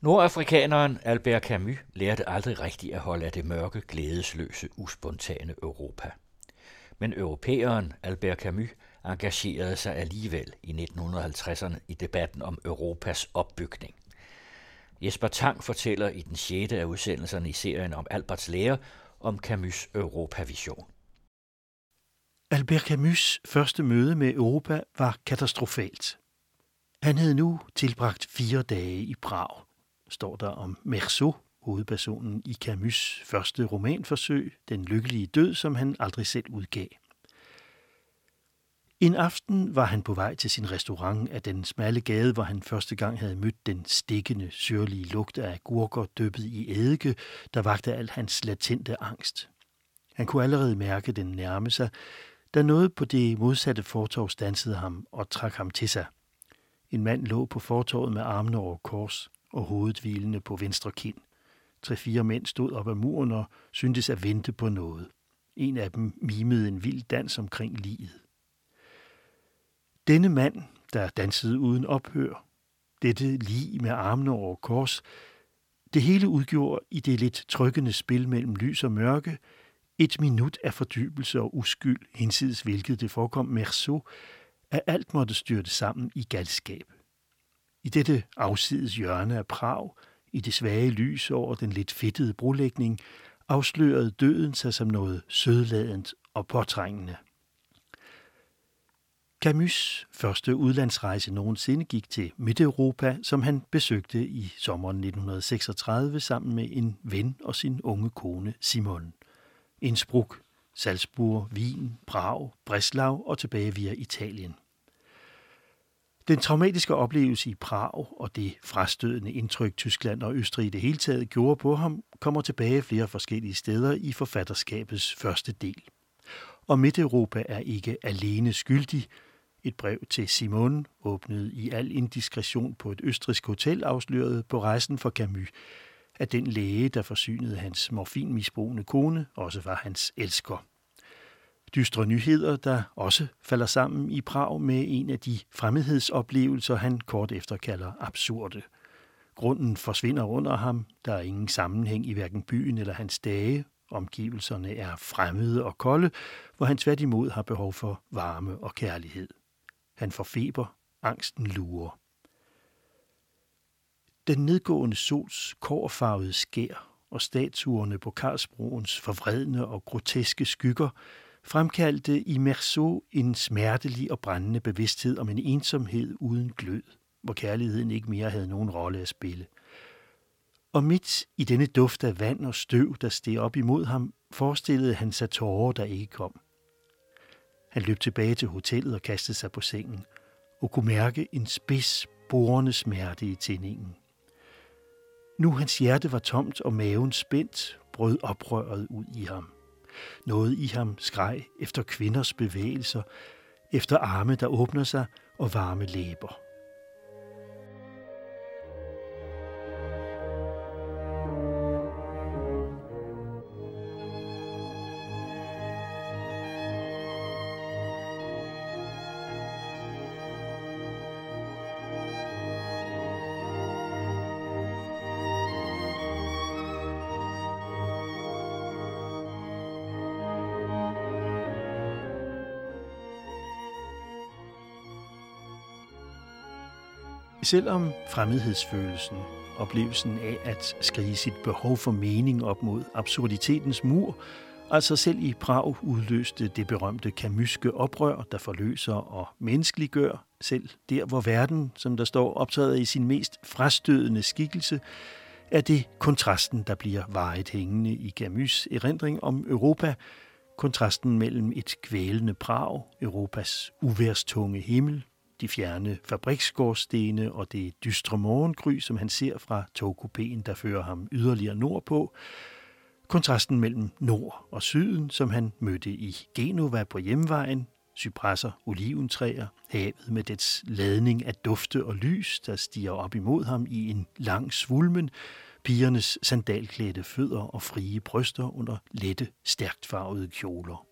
Nordafrikaneren Albert Camus lærte aldrig rigtigt at holde af det mørke, glædesløse, uspontane Europa. Men europæeren Albert Camus engagerede sig alligevel i 1950'erne i debatten om Europas opbygning. Jesper Tang fortæller i den sjette af udsendelserne i serien om Alberts lære om Camus' Europavision. Albert Camus' første møde med Europa var katastrofalt. Han havde nu tilbragt fire dage i Prag, står der om Merceau, hovedpersonen i Camus' første romanforsøg, Den lykkelige død, som han aldrig selv udgav. En aften var han på vej til sin restaurant af den smalle gade, hvor han første gang havde mødt den stikkende, syrlige lugt af gurker dyppet i eddike, der vagte al hans latente angst. Han kunne allerede mærke den nærme sig, da noget på det modsatte fortov stansede ham og trak ham til sig. En mand lå på fortorvet med armene over kors og hovedet hvilende på venstre kind. Tre-fire mænd stod op ad muren og syntes at vente på noget. En af dem mimede en vild dans omkring livet. Denne mand, der dansede uden ophør, dette lige med armene over kors, det hele udgjorde i det lidt trykkende spil mellem lys og mørke et minut af fordybelse og uskyld, hinsides hvilket det forekom Merceau, at alt måtte styrte sammen i galskab. I dette afsides hjørne af Prag, i det svage lys over den lidt fedtede brolægning, afslørede døden sig som noget sødladent og påtrængende. Camus' første udlandsrejse nogensinde gik til Midteuropa, som han besøgte i sommeren 1936 sammen med en ven og sin unge kone Simon. Innsbruck, Salzburg, Wien, Prag, Breslau og tilbage via Italien. Den traumatiske oplevelse i Prag og det frastødende indtryk Tyskland og Østrig i det hele taget gjorde på ham, kommer tilbage flere forskellige steder i forfatterskabets første del. Og Midteuropa er ikke alene skyldig, et brev til Simon, åbnet i al indiskretion på et østrisk hotel, afslørede på rejsen for Camus, at den læge, der forsynede hans morfinmisbrugende kone, også var hans elsker. Dystre nyheder, der også falder sammen i Prag med en af de fremmedhedsoplevelser, han kort efter kalder absurde. Grunden forsvinder under ham, der er ingen sammenhæng i hverken byen eller hans dage, omgivelserne er fremmede og kolde, hvor han tværtimod har behov for varme og kærlighed. Han får feber, angsten lurer. Den nedgående sols kårfarvede skær og statuerne på Karlsbroens forvredne og groteske skygger fremkaldte i Merceau en smertelig og brændende bevidsthed om en ensomhed uden glød, hvor kærligheden ikke mere havde nogen rolle at spille. Og midt i denne duft af vand og støv, der steg op imod ham, forestillede han sig tårer, der ikke kom. Han løb tilbage til hotellet og kastede sig på sengen, og kunne mærke en spids, borende smerte i tændingen. Nu hans hjerte var tomt og maven spændt, brød oprøret ud i ham. Noget i ham skreg efter kvinders bevægelser, efter arme, der åbner sig og varme læber. Selvom fremmedhedsfølelsen, oplevelsen af at skrige sit behov for mening op mod absurditetens mur, altså selv i Prag udløste det berømte kamyske oprør, der forløser og menneskeliggør, selv der hvor verden, som der står, optræder i sin mest frastødende skikkelse, er det kontrasten, der bliver varet hængende i Camus' erindring om Europa, kontrasten mellem et kvælende Prag, Europas uværstunge himmel, de fjerne fabriksgårdstene og det dystre morgengry, som han ser fra togkupéen, der fører ham yderligere nordpå. Kontrasten mellem nord og syden, som han mødte i Genova på hjemvejen, cypresser, oliventræer, havet med dets ladning af dufte og lys, der stiger op imod ham i en lang svulmen, pigernes sandalklædte fødder og frie bryster under lette, stærkt farvede kjoler.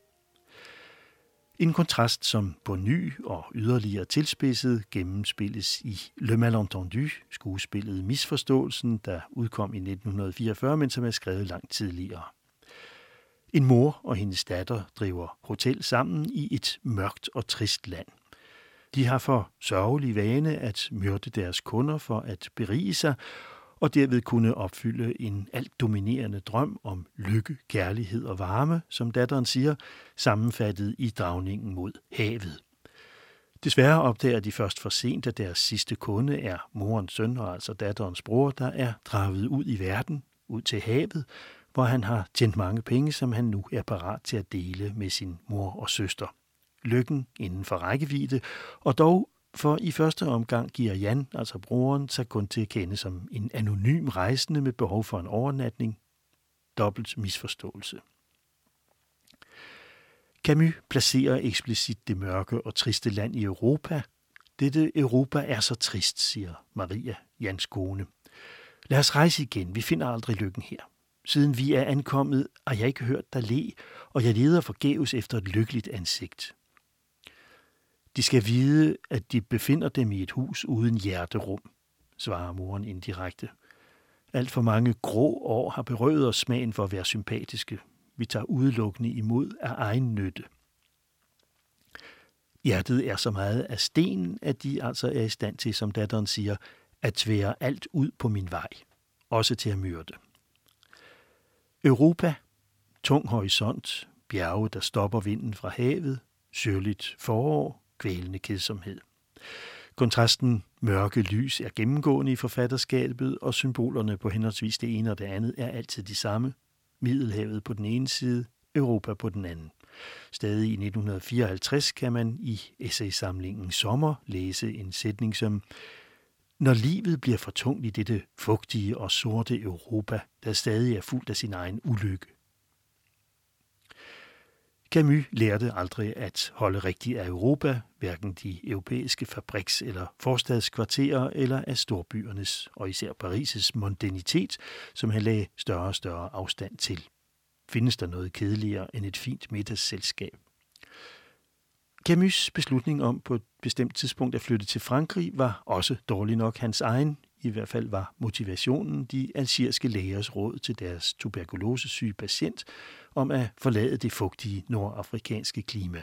En kontrast, som på ny og yderligere tilspidset gennemspilles i Le Malentendu, skuespillet Misforståelsen, der udkom i 1944, men som er skrevet langt tidligere. En mor og hendes datter driver hotel sammen i et mørkt og trist land. De har for sørgelig vane at myrde deres kunder for at berige sig, og derved kunne opfylde en alt dominerende drøm om lykke, kærlighed og varme, som datteren siger, sammenfattet i dragningen mod havet. Desværre opdager de først for sent, at deres sidste kunde er morens søn, og altså datterens bror, der er draget ud i verden, ud til havet, hvor han har tjent mange penge, som han nu er parat til at dele med sin mor og søster. Lykken inden for rækkevidde, og dog for i første omgang giver Jan, altså broren, sig kun til at kende som en anonym rejsende med behov for en overnatning. Dobbelt misforståelse. Camus placerer eksplicit det mørke og triste land i Europa. Dette Europa er så trist, siger Maria, Jans kone. Lad os rejse igen, vi finder aldrig lykken her. Siden vi er ankommet, har jeg ikke hørt dig le, og jeg leder forgæves efter et lykkeligt ansigt. De skal vide, at de befinder dem i et hus uden hjerterum, svarer moren indirekte. Alt for mange grå år har berøvet os smagen for at være sympatiske. Vi tager udelukkende imod af egen nytte. Hjertet er så meget af sten, at de altså er i stand til, som datteren siger, at tvære alt ud på min vej, også til at myrde. Europa, tung horisont, bjerge, der stopper vinden fra havet, sørligt forår, kvælende kedsomhed. Kontrasten mørke lys er gennemgående i forfatterskabet, og symbolerne på henholdsvis det ene og det andet er altid de samme. Middelhavet på den ene side, Europa på den anden. Stadig i 1954 kan man i essaysamlingen Sommer læse en sætning som Når livet bliver for tungt i dette fugtige og sorte Europa, der stadig er fuldt af sin egen ulykke, Camus lærte aldrig at holde rigtigt af Europa, hverken de europæiske fabriks- eller forstadskvarterer eller af storbyernes og især Paris' mondanitet, som han lagde større og større afstand til. Findes der noget kedeligere end et fint middagsselskab? Camus' beslutning om på et bestemt tidspunkt at flytte til Frankrig var også dårlig nok hans egen. I hvert fald var motivationen de algeriske lægers råd til deres tuberkulosesyge patient om at forlade det fugtige nordafrikanske klima.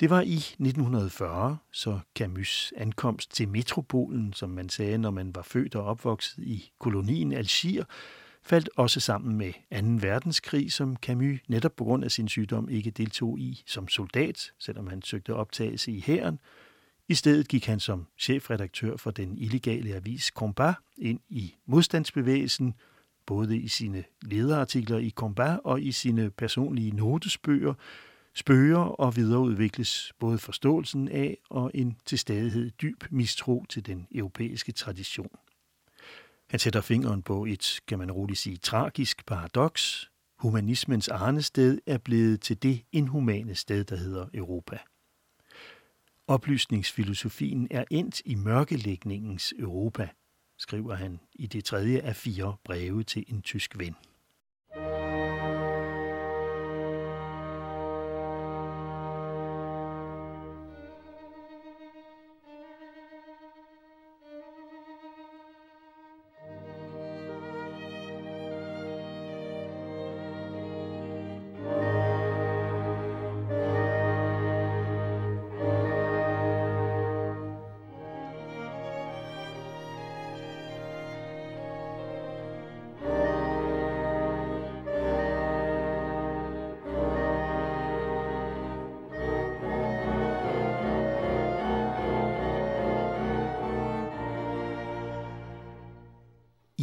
Det var i 1940, så Camus' ankomst til metropolen, som man sagde, når man var født og opvokset i kolonien Algier, faldt også sammen med 2. verdenskrig, som Camus netop på grund af sin sygdom ikke deltog i som soldat, selvom han søgte optagelse i hæren. I stedet gik han som chefredaktør for den illegale avis Combat ind i modstandsbevægelsen, både i sine lederartikler i Combat og i sine personlige notesbøger, spøger og videreudvikles både forståelsen af og en til stadighed dyb mistro til den europæiske tradition. Han sætter fingeren på et, kan man roligt sige, tragisk paradoks. Humanismens arnested er blevet til det inhumane sted, der hedder Europa. Oplysningsfilosofien er endt i mørkelægningens Europa, skriver han i det tredje af fire breve til en tysk ven.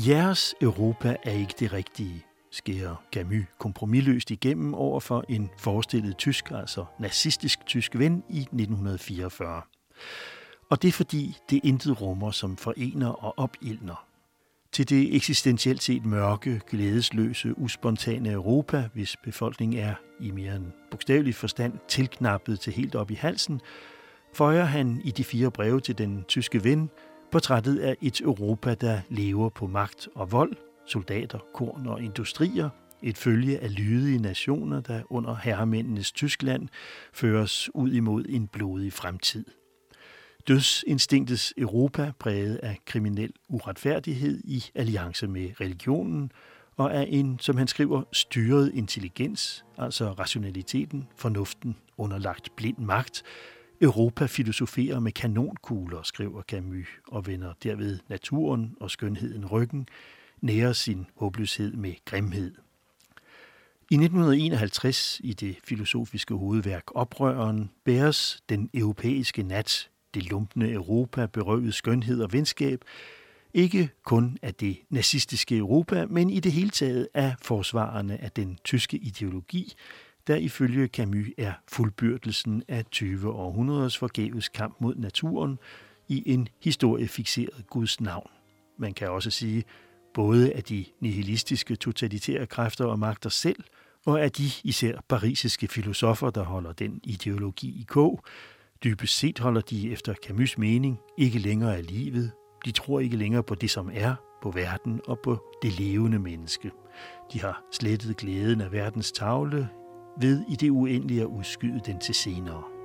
Jeres Europa er ikke det rigtige, skærer Camus kompromilløst igennem over for en forestillet tysk, altså nazistisk tysk ven i 1944. Og det er fordi, det intet rummer, som forener og opildner. Til det eksistentielt set mørke, glædesløse, uspontane Europa, hvis befolkning er i mere end bogstavelig forstand tilknappet til helt op i halsen, føjer han i de fire breve til den tyske ven Portrættet af et Europa, der lever på magt og vold, soldater, korn og industrier, et følge af lydige nationer, der under herremændenes Tyskland føres ud imod en blodig fremtid. Dødsinstinktets Europa præget af kriminel uretfærdighed i alliance med religionen, og af en, som han skriver, styret intelligens, altså rationaliteten, fornuften, underlagt blind magt. Europa filosoferer med kanonkugler, skriver Camus, og vender derved naturen og skønheden ryggen, nærer sin håbløshed med grimhed. I 1951, i det filosofiske hovedværk Oprøreren, bæres den europæiske nat, det lumpende Europa, berøvet skønhed og venskab, ikke kun af det nazistiske Europa, men i det hele taget af forsvarerne af den tyske ideologi, der ifølge Camus er fuldbyrdelsen af 20 århundredes forgæves kamp mod naturen i en historiefixeret Guds navn. Man kan også sige, både af de nihilistiske totalitære kræfter og magter selv, og af de især parisiske filosofer, der holder den ideologi i kog. Dybest set holder de efter Camus' mening ikke længere af livet. De tror ikke længere på det, som er, på verden og på det levende menneske. De har slettet glæden af verdens tavle ved i det uendelige at udskyde den til senere.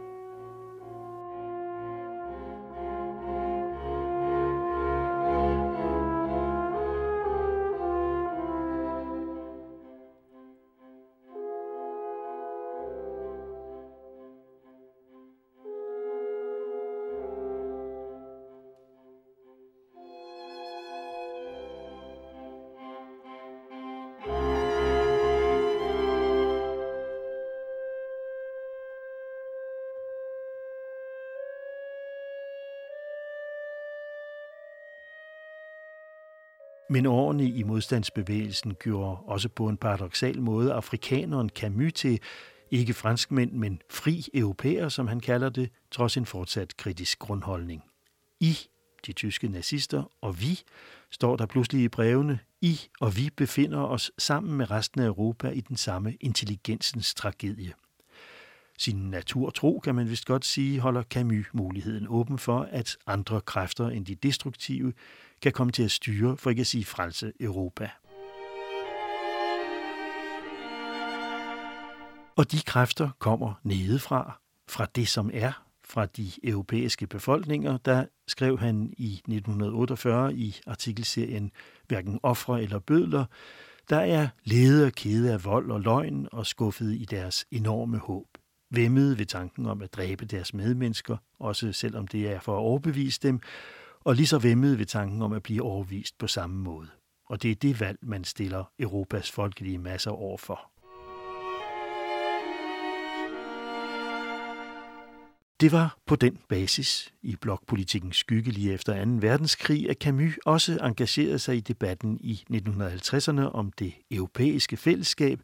Men årene i modstandsbevægelsen gjorde også på en paradoxal måde afrikaneren Camus til ikke franskmænd, men fri europæer, som han kalder det, trods en fortsat kritisk grundholdning. I, de tyske nazister, og vi, står der pludselig i brevene, I og vi befinder os sammen med resten af Europa i den samme intelligensens tragedie. Sin naturtro, kan man vist godt sige, holder Camus muligheden åben for, at andre kræfter end de destruktive kan komme til at styre, for ikke at sige frelse Europa. Og de kræfter kommer nedefra, fra det som er, fra de europæiske befolkninger, der skrev han i 1948 i artikelserien Hverken ofre eller bødler, der er lede og kede af vold og løgn og skuffet i deres enorme håb. Vemmede ved tanken om at dræbe deres medmennesker, også selvom det er for at overbevise dem, og lige så vemmede ved tanken om at blive overvist på samme måde. Og det er det valg, man stiller Europas folkelige masser overfor. Det var på den basis i blokpolitikkens skygge lige efter 2. verdenskrig, at Camus også engagerede sig i debatten i 1950'erne om det europæiske fællesskab,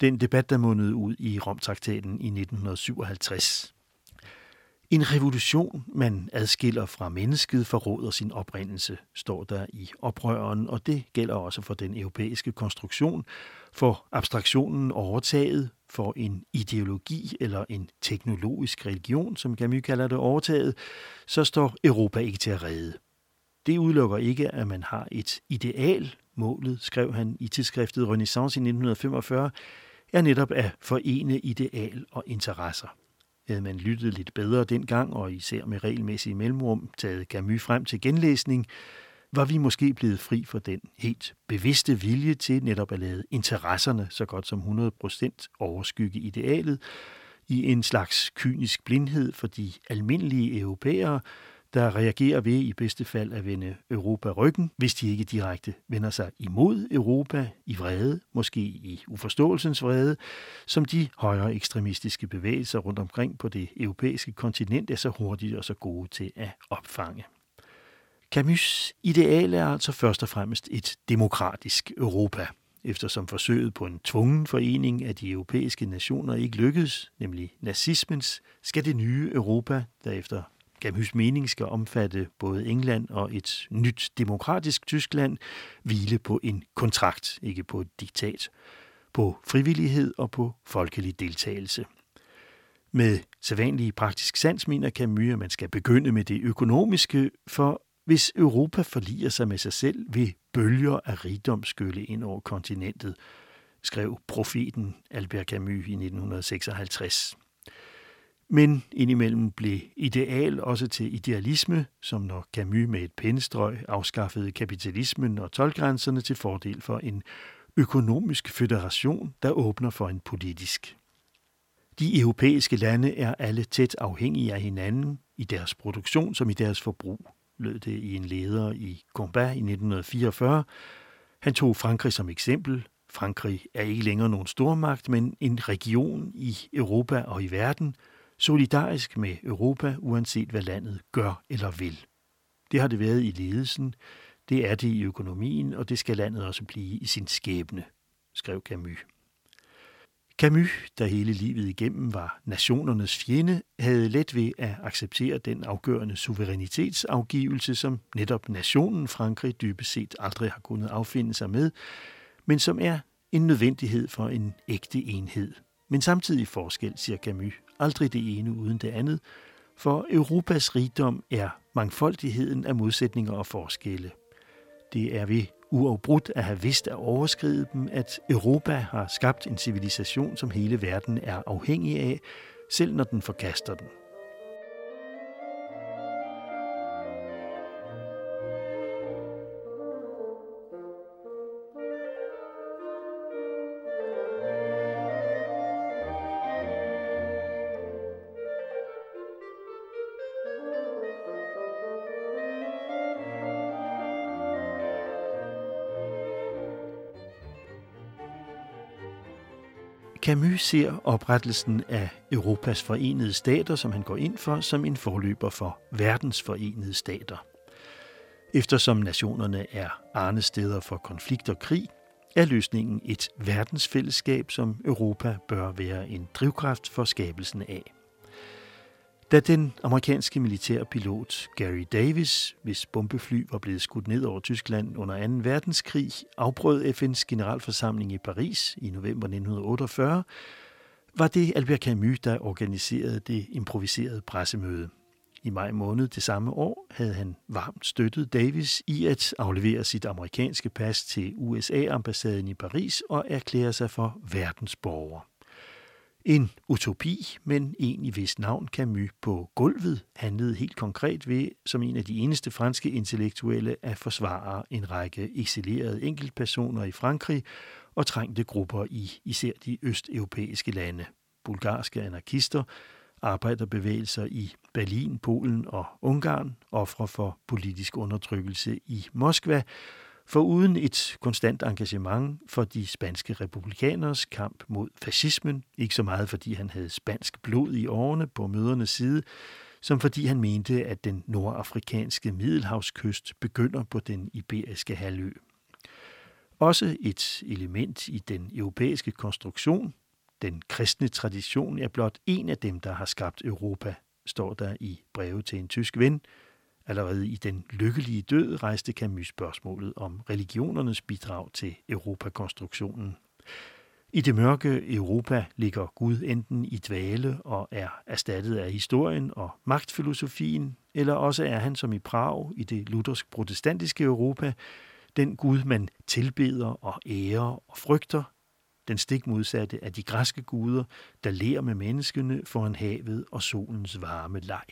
den debat, der mundede ud i Romtraktaten i 1957. En revolution, man adskiller fra mennesket, forråder sin oprindelse, står der i oprøren, og det gælder også for den europæiske konstruktion, for abstraktionen overtaget, for en ideologi eller en teknologisk religion, som Camus kalder det overtaget, så står Europa ikke til at redde. Det udelukker ikke, at man har et ideal. Målet, skrev han i tidsskriftet Renaissance i 1945, er netop at forene ideal og interesser. Havde man lyttet lidt bedre dengang, og især med regelmæssige mellemrum, taget Camus frem til genlæsning, var vi måske blevet fri for den helt bevidste vilje til netop at lade interesserne så godt som 100% overskygge idealet i en slags kynisk blindhed for de almindelige europæere, der reagerer ved i bedste fald at vende Europa ryggen, hvis de ikke direkte vender sig imod Europa i vrede, måske i uforståelsens vrede, som de højere ekstremistiske bevægelser rundt omkring på det europæiske kontinent er så hurtige og så gode til at opfange. Camus' ideal er altså først og fremmest et demokratisk Europa, eftersom forsøget på en tvungen forening af de europæiske nationer ikke lykkedes, nemlig nazismens, skal det nye Europa, der efter Camus' mening skal omfatte både England og et nyt demokratisk Tyskland, hvile på en kontrakt, ikke på et diktat, på frivillighed og på folkelig deltagelse. Med sædvanlig praktisk sans mener Camus, at man skal begynde med det økonomiske, for hvis Europa forliger sig med sig selv, vil bølger af rigdom skylle ind over kontinentet. skrev profeten Albert Camus i 1956. Men indimellem blev ideal også til idealisme, som når Camus med et pindstrøg afskaffede kapitalismen og tolvgrænserne til fordel for en økonomisk federation, der åbner for en politisk. De europæiske lande er alle tæt afhængige af hinanden i deres produktion som i deres forbrug, lød det i en leder i Combat i 1944. Han tog Frankrig som eksempel. Frankrig er ikke længere nogen stormagt, men en region i Europa og i verden – solidarisk med Europa, uanset hvad landet gør eller vil. Det har det været i ledelsen, det er det i økonomien, og det skal landet også blive i sin skæbne, skrev Camus. Camus, der hele livet igennem var nationernes fjende, havde let ved at acceptere den afgørende suverænitetsafgivelse, som netop nationen Frankrig dybest set aldrig har kunnet affinde sig med, men som er en nødvendighed for en ægte enhed. Men samtidig forskel, siger Camus, aldrig det ene uden det andet, for Europas rigdom er mangfoldigheden af modsætninger og forskelle. Det er ved uafbrudt at have vidst at overskride dem, at Europa har skabt en civilisation, som hele verden er afhængig af, selv når den forkaster den. Camus ser oprettelsen af Europas forenede stater, som han går ind for, som en forløber for verdens forenede stater. Eftersom nationerne er arnesteder for konflikt og krig, er løsningen et verdensfællesskab, som Europa bør være en drivkraft for skabelsen af. Da den amerikanske militærpilot Gary Davis, hvis bombefly var blevet skudt ned over Tyskland under 2. verdenskrig, afbrød FN's generalforsamling i Paris i november 1948, var det Albert Camus, der organiserede det improviserede pressemøde. I maj måned det samme år havde han varmt støttet Davis i at aflevere sit amerikanske pas til USA-ambassaden i Paris og erklære sig for verdensborger. En utopi, men en i vis navn Camus på gulvet handlede helt konkret ved, som en af de eneste franske intellektuelle, at forsvare en række eksilerede enkeltpersoner i Frankrig og trængte grupper i især de østeuropæiske lande. Bulgarske anarkister, arbejderbevægelser i Berlin, Polen og Ungarn, ofre for politisk undertrykkelse i Moskva, for uden et konstant engagement for de spanske republikaners kamp mod fascismen, ikke så meget fordi han havde spansk blod i årene på mødernes side, som fordi han mente, at den nordafrikanske middelhavskyst begynder på den iberiske halvø. Også et element i den europæiske konstruktion, den kristne tradition, er blot en af dem, der har skabt Europa, står der i breve til en tysk ven, Allerede i Den lykkelige død rejste Camus spørgsmålet om religionernes bidrag til Europakonstruktionen. I det mørke Europa ligger Gud enten i dvale og er erstattet af historien og magtfilosofien, eller også er han som i Prag i det luthersk-protestantiske Europa, den Gud, man tilbeder og ærer og frygter, den stik modsatte af de græske guder, der lærer med menneskene foran havet og solens varme leg.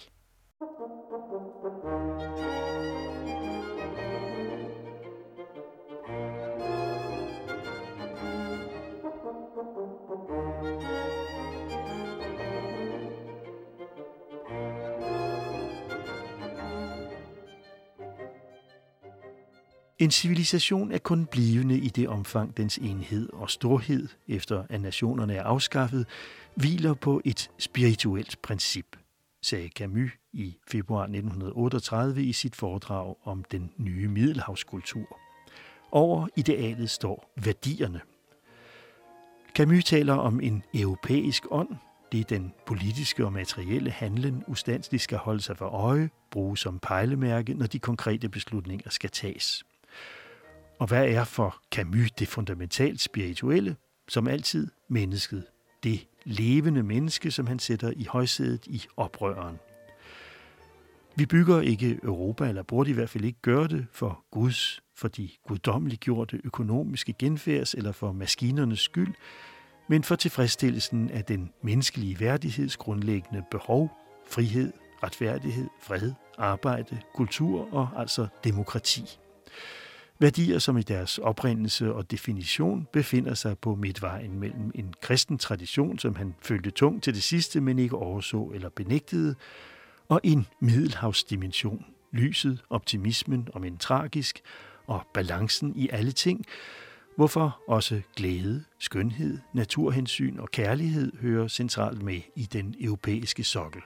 En civilisation er kun blivende i det omfang, dens enhed og storhed, efter at nationerne er afskaffet, hviler på et spirituelt princip, sagde Camus i februar 1938 i sit foredrag om den nye middelhavskultur. Over idealet står værdierne. Camus taler om en europæisk ånd, det den politiske og materielle handlen ustandsligt skal holde sig for øje, bruge som pejlemærke, når de konkrete beslutninger skal tages. Og hvad er for Camus det fundamentalt spirituelle? Som altid mennesket. Det levende menneske, som han sætter i højsædet i oprøren. Vi bygger ikke Europa, eller burde i hvert fald ikke gøre det, for Guds for de guddommeligt gjorte økonomiske genfærds eller for maskinernes skyld, men for tilfredsstillelsen af den menneskelige værdigheds grundlæggende behov, frihed, retfærdighed, fred, arbejde, kultur og altså demokrati. Værdier, som i deres oprindelse og definition befinder sig på midtvejen mellem en kristen tradition, som han følte tung til det sidste, men ikke overså eller benægtede, og en middelhavsdimension, lyset, optimismen om en tragisk og balancen i alle ting, hvorfor også glæde, skønhed, naturhensyn og kærlighed hører centralt med i den europæiske sokkel.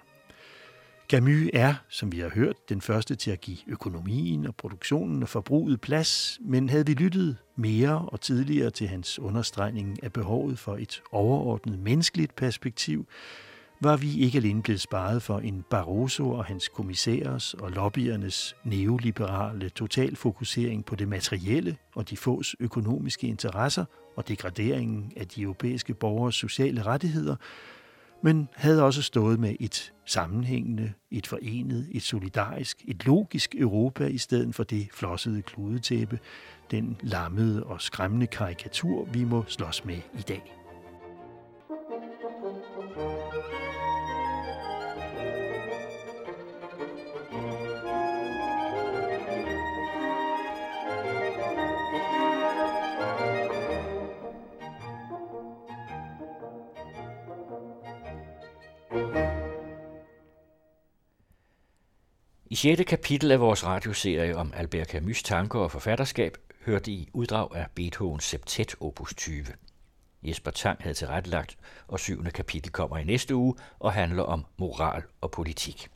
Camus er, som vi har hørt, den første til at give økonomien og produktionen og forbruget plads, men havde vi lyttet mere og tidligere til hans understregning af behovet for et overordnet menneskeligt perspektiv, var vi ikke alene blevet sparet for en Barroso og hans kommissærers og lobbyernes neoliberale totalfokusering på det materielle og de fås økonomiske interesser og degraderingen af de europæiske borgers sociale rettigheder, men havde også stået med et sammenhængende, et forenet, et solidarisk, et logisk Europa i stedet for det flossede kludetæppe, den lammede og skræmmende karikatur, vi må slås med i dag. I 6. kapitel af vores radioserie om Albert Camus' tanker og forfatterskab hørte I uddrag af Beethovens Septet opus 20. Jesper Tang havde tilrettelagt, og syvende kapitel kommer i næste uge og handler om moral og politik.